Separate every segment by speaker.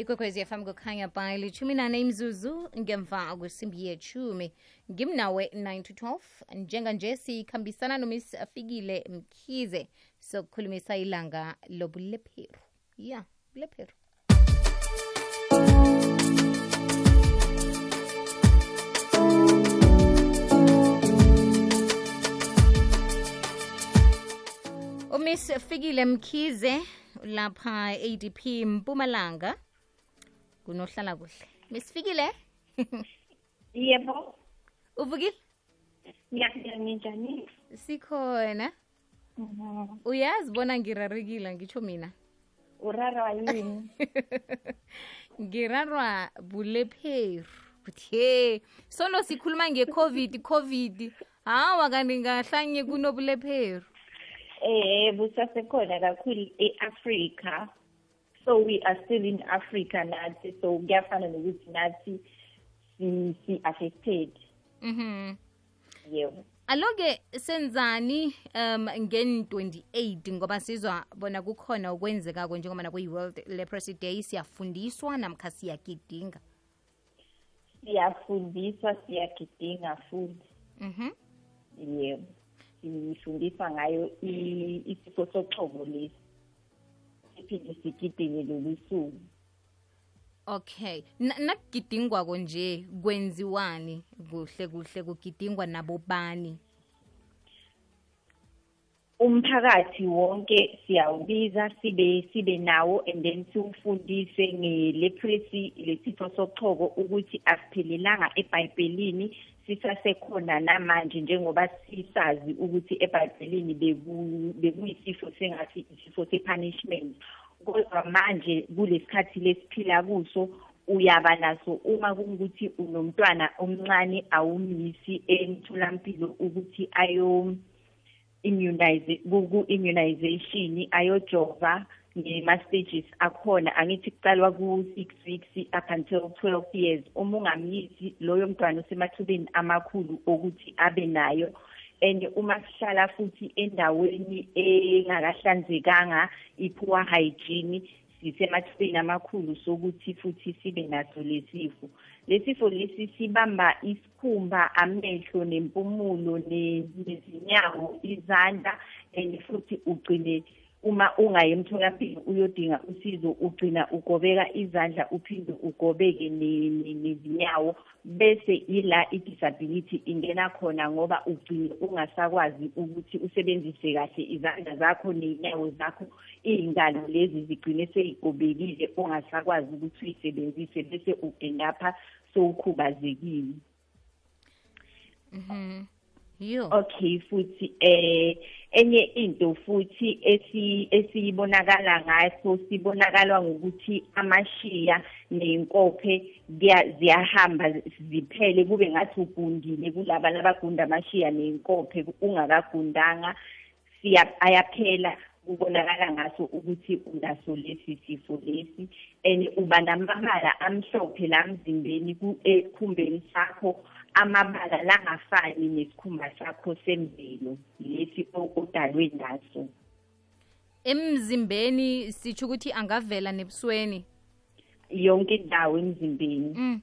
Speaker 1: ikwekwezi fm kukhanya by lichumi nane imzuzu ngemva kwesimbi yechumi ngimnawe 9 to 12 njenganje sikhambisana nomiss afikile mkhize sokukhulumisa ilanga lobulepheru ya bulepheru umiss fikile mkhize lapha ADP Mpumalanga kunohlala kuhle. Miss Fikile
Speaker 2: Yebo,
Speaker 1: uvukile?
Speaker 2: Ngiyaphila njani?
Speaker 1: sikhona. Uyazi bona ngirarekile ngitsho mina?
Speaker 2: Urara yini?
Speaker 1: ngirarwa bulepheru kuthe solo sikhuluma nge-covid covid. Hawa kanti ngahlanye kunobulepheru
Speaker 2: Eh, busasekhona kakhulu eAfrica. So we are still in Africa nathi so kuyafana nokuthi nathi si si affected.
Speaker 1: mhm
Speaker 2: Yebo.
Speaker 1: aloke senzani um ngen-28 ngoba sizwa bona kukhona okwenzekako njengoba nakuyi-world leprosy day siyafundiswa namkha siyagidinga
Speaker 2: Siyafundiswa siyagidinga futhi.
Speaker 1: mhm
Speaker 2: Yebo. Sifundiswa ngayo isifo soxhobo lesi. Siphinde sigidinge lobusuku.
Speaker 1: okay. Na- nakugidingwako nje kwenziwani kuhle kuhle kugidingwa nabobani
Speaker 2: umphakathi wonke siyawubiza sibe sibe nawo and then siwufundise ngeleprosy lesifo sochoko ukuthi asiphelelanga eBhayibhelini. Sisasekhona namanje njengoba sisazi ukuthi eBhayibhelini beku- bekuyisifo sengathi isifo sepunishment. Kodwa manje kulesikhathi lesiphila kuso uyaba naso uma kungukuthi unomntwana omncane awumisi emtholampilo ukuthi ayo immunize ku immunization ayojova ngema stages akhona angithi kuqalwa ku 6 weeks up until 12 years. Uma ungamyisi loyo mntwana usemathubeni amakhulu ukuthi abe nayo and uma sihlala futhi endaweni engakahlanzekanga ipoor hygiene sisemathubeni amakhulu sokuthi futhi sibe naso lesifo lesifo lesi sibamba isikhumba amehlo nempumulo ne- nezinyawo izandla and futhi ugcine uma ungaye emtholampilo uyodinga usizo ugcina ugobeka izandla uphinde ugobeke ne- ne- nezinyawo bese ila i-disability ingena khona ngoba ugcine ungasakwazi ukuthi usebenzise kahle izandla zakho ney'nyawo zakho. Iy'ngalo lezi zigcine sey'gobekile ungasakwazi ukuthi uyisebenzise bese uendapha sowukhubazekile.
Speaker 1: Mhm. Yo.
Speaker 2: Okay futhi eh enye into futhi esi esibonakala ngaso sibonakala ngokuthi amashiya nenkophe ziyahamba ziphele kube ngathi ugundile kulaba labagunda amashiya nenkophe ungakagundanga siya ayaphela kubonakala ngaso ukuthi unaso lesi sifo lesi. And uba namabala amhlophe la mzimbeni ekhumbeni sakho amabala langafani nesikhumba sakho semvelo lesi o- odalwe naso
Speaker 1: emzimbeni sitsho ukuthi angavela nebusweni.
Speaker 2: Yonke indawo emzimbeni?
Speaker 1: Mm.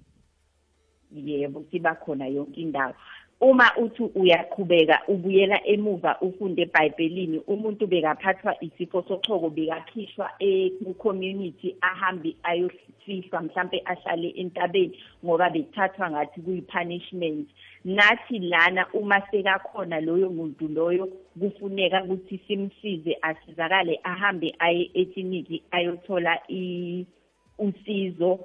Speaker 2: yebo siba khona yonke indawo. Uma uthi uyaqhubeka ubuyela emuva ufunde eBhayibhelini umuntu bekaphathwa isifo sochoko bekakhishwa e-community ahambe ayofihlwa mhlambe ahlale entabeni ngoba bethathwa ngathi kuyi-punishment. Nathi lana uma sekakhona loyo muntu loyo kufuneka ukuthi simsize asizakale ahambe aye ekliniki ayothola i- usizo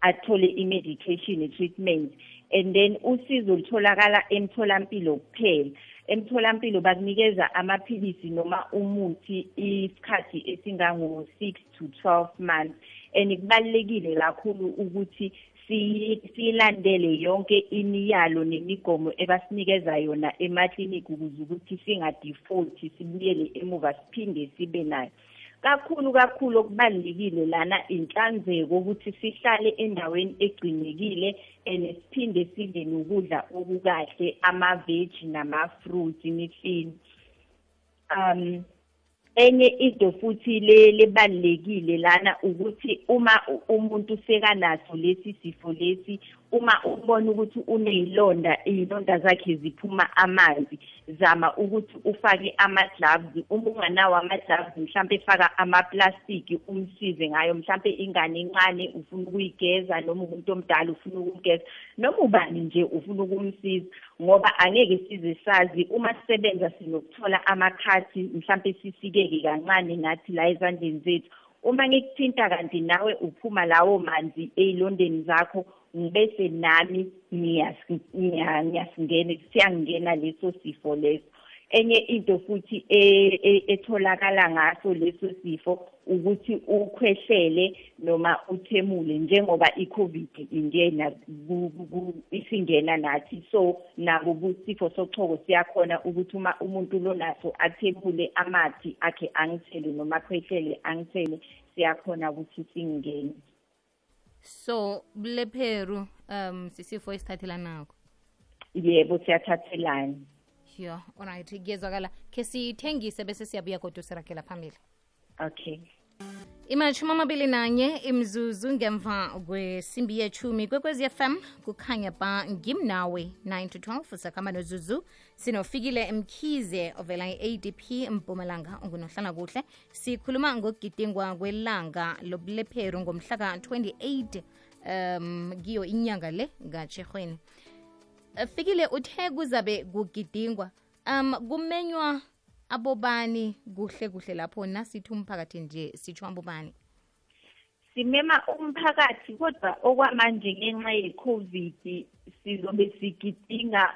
Speaker 2: athole i-medication i-treatment and then usizo lutholakala emtholampilo kuphela. Emtholampilo bakunikeza amaphilisi noma umuthi isikhathi esingango-six to twelve months. And kubalulekile kakhulu ukuthi siyi- siyilandele yonke imiyalo nemigomo ebasinikeza yona emakliniki ukuze ukuthi singadefault sibuyele emuva siphinde sibe nayo. Kakhulu kakhulu okubalulekile lana inhlanzeko ukuthi sihlale endaweni egcinekile and siphinde sidle nokudla okukahle ama-veg nama-fruit imifino. Um enye into futhi le lebalekile lana ukuthi uma umuntu sekanaso lesi sifo lesi uma ubona ukuthi unezilonda izilonda zakhe ziphuma amanzi zama ukuthi ufake ama-gloves. Uma unganawo ama-gloves mhlampe faka amaplastiki umsize ngayo mhlampe ingane encane ufuna ukuyigeza noma umuntu omdala ufuna ukumgeza noma ubani nje ufuna ukumsiza ngoba angeke size sazi. Uma sisebenza sinokuthola amakhathi mhlampe sisikeke kancane nathi la ezandleni zethu uma ngikuthinta kanti nawe uphuma lawo manzi ey'londeni zakho ngibese nami ngiyas- ngiya- ngiyasingena siyangena leso sifo leso. Enye into futhi e- e- etholakala ngaso leso sifo ukuthi ukhwehlele noma uthemule njengoba i-covid ingena isingena nathi. So nabo kusifo sochoko siyakhona ukuthi uma umuntu lonaso athemule amathi akhe angithele noma akhwehlele angithele siyakhona ukuthi singene.
Speaker 1: So bulepheru um sisifo esithathelanako
Speaker 2: yebo siyathathelana.
Speaker 1: Yo alright kuyezwakala khe sithengise bese siyabuya kodwa sirakela phambili
Speaker 2: okay.
Speaker 1: Imashumi amabili nanye imzuzu ngemva kwesimbi yechumi kwekwezi fm kukhanya ba ngimnawe 9 to 12 sakhamba nozuzu sinofikile mkhize ovela i-adp mpumalanga ungunohlala kuhle sikhuluma ngokugidingwa kwelanga lobulepheru ngomhla ka-28 um kiyo inyanga le ngatsherhweni fikile uthe kuzabe kugidingwa. Um kumenywa abobani kuhle kuhle lapho nasithi umphakathi nje sitsho abobani?
Speaker 2: Simema umphakathi kodwa okwamanje ngenxa ye-covid sizobe sigidinga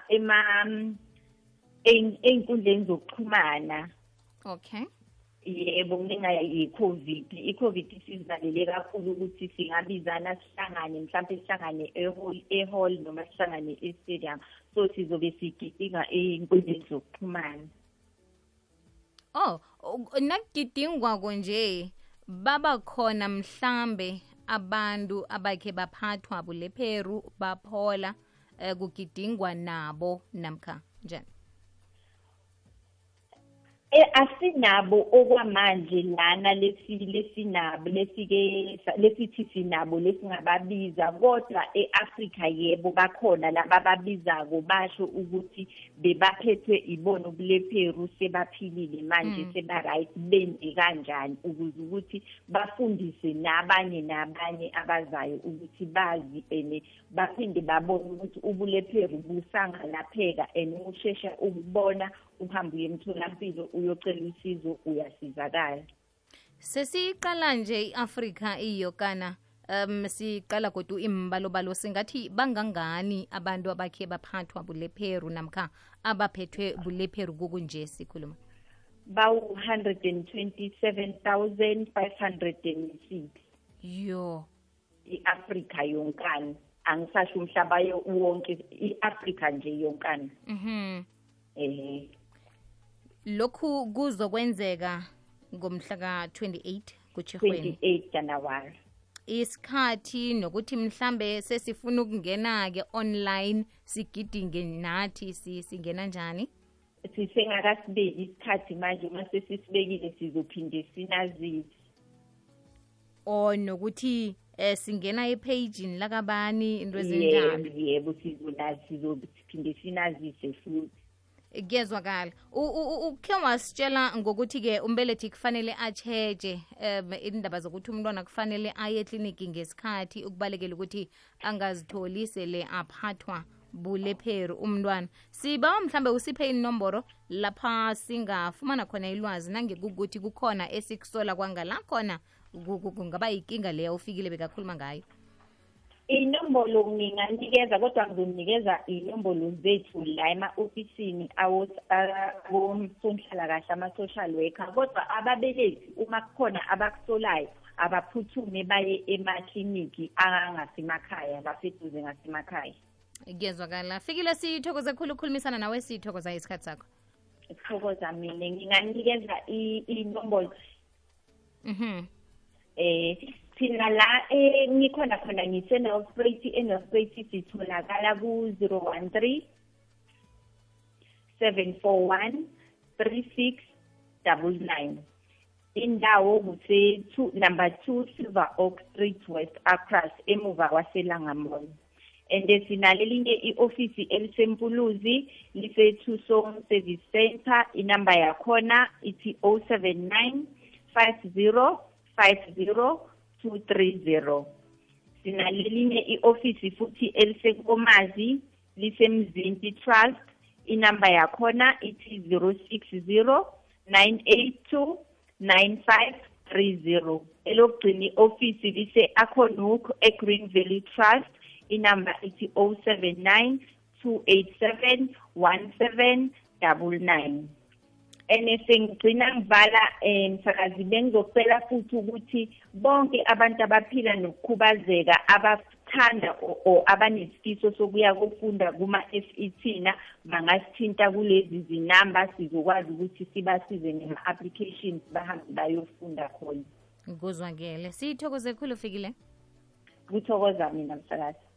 Speaker 2: ey'nkundleni zokuxhumana.
Speaker 1: Okay.
Speaker 2: Yebo ngenxa ye-covid. I-covid isivalele kakhulu ukuthi singabizana sihlangane mhlawumpe sihlangane ehall ehall noma sihlangane e-stadium. So sizobe sigidinga ey'nkundleni zokuxhumana.
Speaker 1: Oh u- nakugidingwako nje baba khona mhlambe abantu abakhe baphathwa bulepheru baphola eh, kugidingwa nabo namkha njani?
Speaker 2: Eh asinabo okwamanje lana lesi lesinabo lesike lesithi sinabo lesingababiza kodwa eAfrica yebo bakhona laba babizako basho ukuthi bebaphethwe ibona ubulepheru sebaphilile manje
Speaker 1: Mm.
Speaker 2: seba right benze kanjani ukuze ukuthi bafundise nabanye nabanye abazayo ukuthi bazi ene baphinde babone ukuthi ubulepheru busangalapheka and ushesha ukubona uhambe uye emtholampilo uyocela usizo uyasizakala.
Speaker 1: Sesiqala nje i-afrika iyokana um siqala kodwa imbalobalo singathi bangangani abantu abakhe baphathwa bulepheru namkha abaphethwe bulepheru kukunje sikhuluma?
Speaker 2: Bawu-127,506
Speaker 1: yo.
Speaker 2: I-afrika yonkana. Angisasho umhlaba yo- wonke i-afrika nje yonkana.
Speaker 1: Mhm.
Speaker 2: Eh
Speaker 1: lokhu kuzokwenzeka ngomhla ka-28 kuchirhweni
Speaker 2: 28 January.
Speaker 1: Isikhathi nokuthi mhlambe sesifuna ukungena-ke online sigidinge nathi si- singena njani?
Speaker 2: Sisengakasibeki isikhathi manje uma sesisibekile sizophinde sinazise.
Speaker 1: Or nokuthi eh singena ephejini lakabani into ezinjalo
Speaker 2: yebo sizophinde sinazise futhi.
Speaker 1: Kuyezwakala ukhe wasitshela ngokuthi-ke umbelethi kufanele atsheje um indaba zokuthi umntwana kufanele aye ekliniki ngesikhathi ukubalekela ukuthi angazitholi sele aphathwa bulepheru umntwana. Sibawa mhlambe usiphe inomboro lapha singafumana khona ilwazi nangekukuthi kukhona esikusola kwangala khona ku- ku- kungaba yikinga leyo ufikile bekakhuluma ngayo
Speaker 2: inombolo nginganikeza kodwa ngizonikeza inombolo zethu la ema-ofisini awosonhlalakahle ama-social worker. Kodwa ababelethi uma kukhona abakusolayo abaphuthume baye emakliniki angasemakhaya ngaseduze ngasemakhaya
Speaker 1: kuyezwakala fikile sithokoze khulu ukukhulumisana nawe sithokoza isikhathi sakho.
Speaker 2: Sithokoza mina. Nginganikeza i- inombolo.
Speaker 1: Mhm.
Speaker 2: Eh thina la eh ngikhona khona ngise-Nelspruit e-Nelspruit sitholakala ku-013 741 3699 indawo kuse number 2 Silver Oak Street West Across emuva kwaselanga mall and sinale linye iofisi elisempuluzi lise Tucson Service Center. Inamba yakhona ithi 079 50 50 230 sinalelinye iofisi futhi elisekomazi lisemzinti trust. Inamba yakhona ithi 060 982 9530 elokugcina iofisi lise Akonuk eGreen Valley Trust. Inamba ithi 079 287 1799 ene ngigcina ngivala um msakazi bengizocela futhi ukuthi bonke abantu abaphila nokukhubazeka abathanda or abanesifiso sokuya kofunda kuma-FET na bangasithinta kulezi zinamba sizokwazi ukuthi sibasize ngema-applications bahambe bayofunda khona.
Speaker 1: Kuzwakele siyithokoze khulu fikile
Speaker 2: kuthokoza mina msakazi.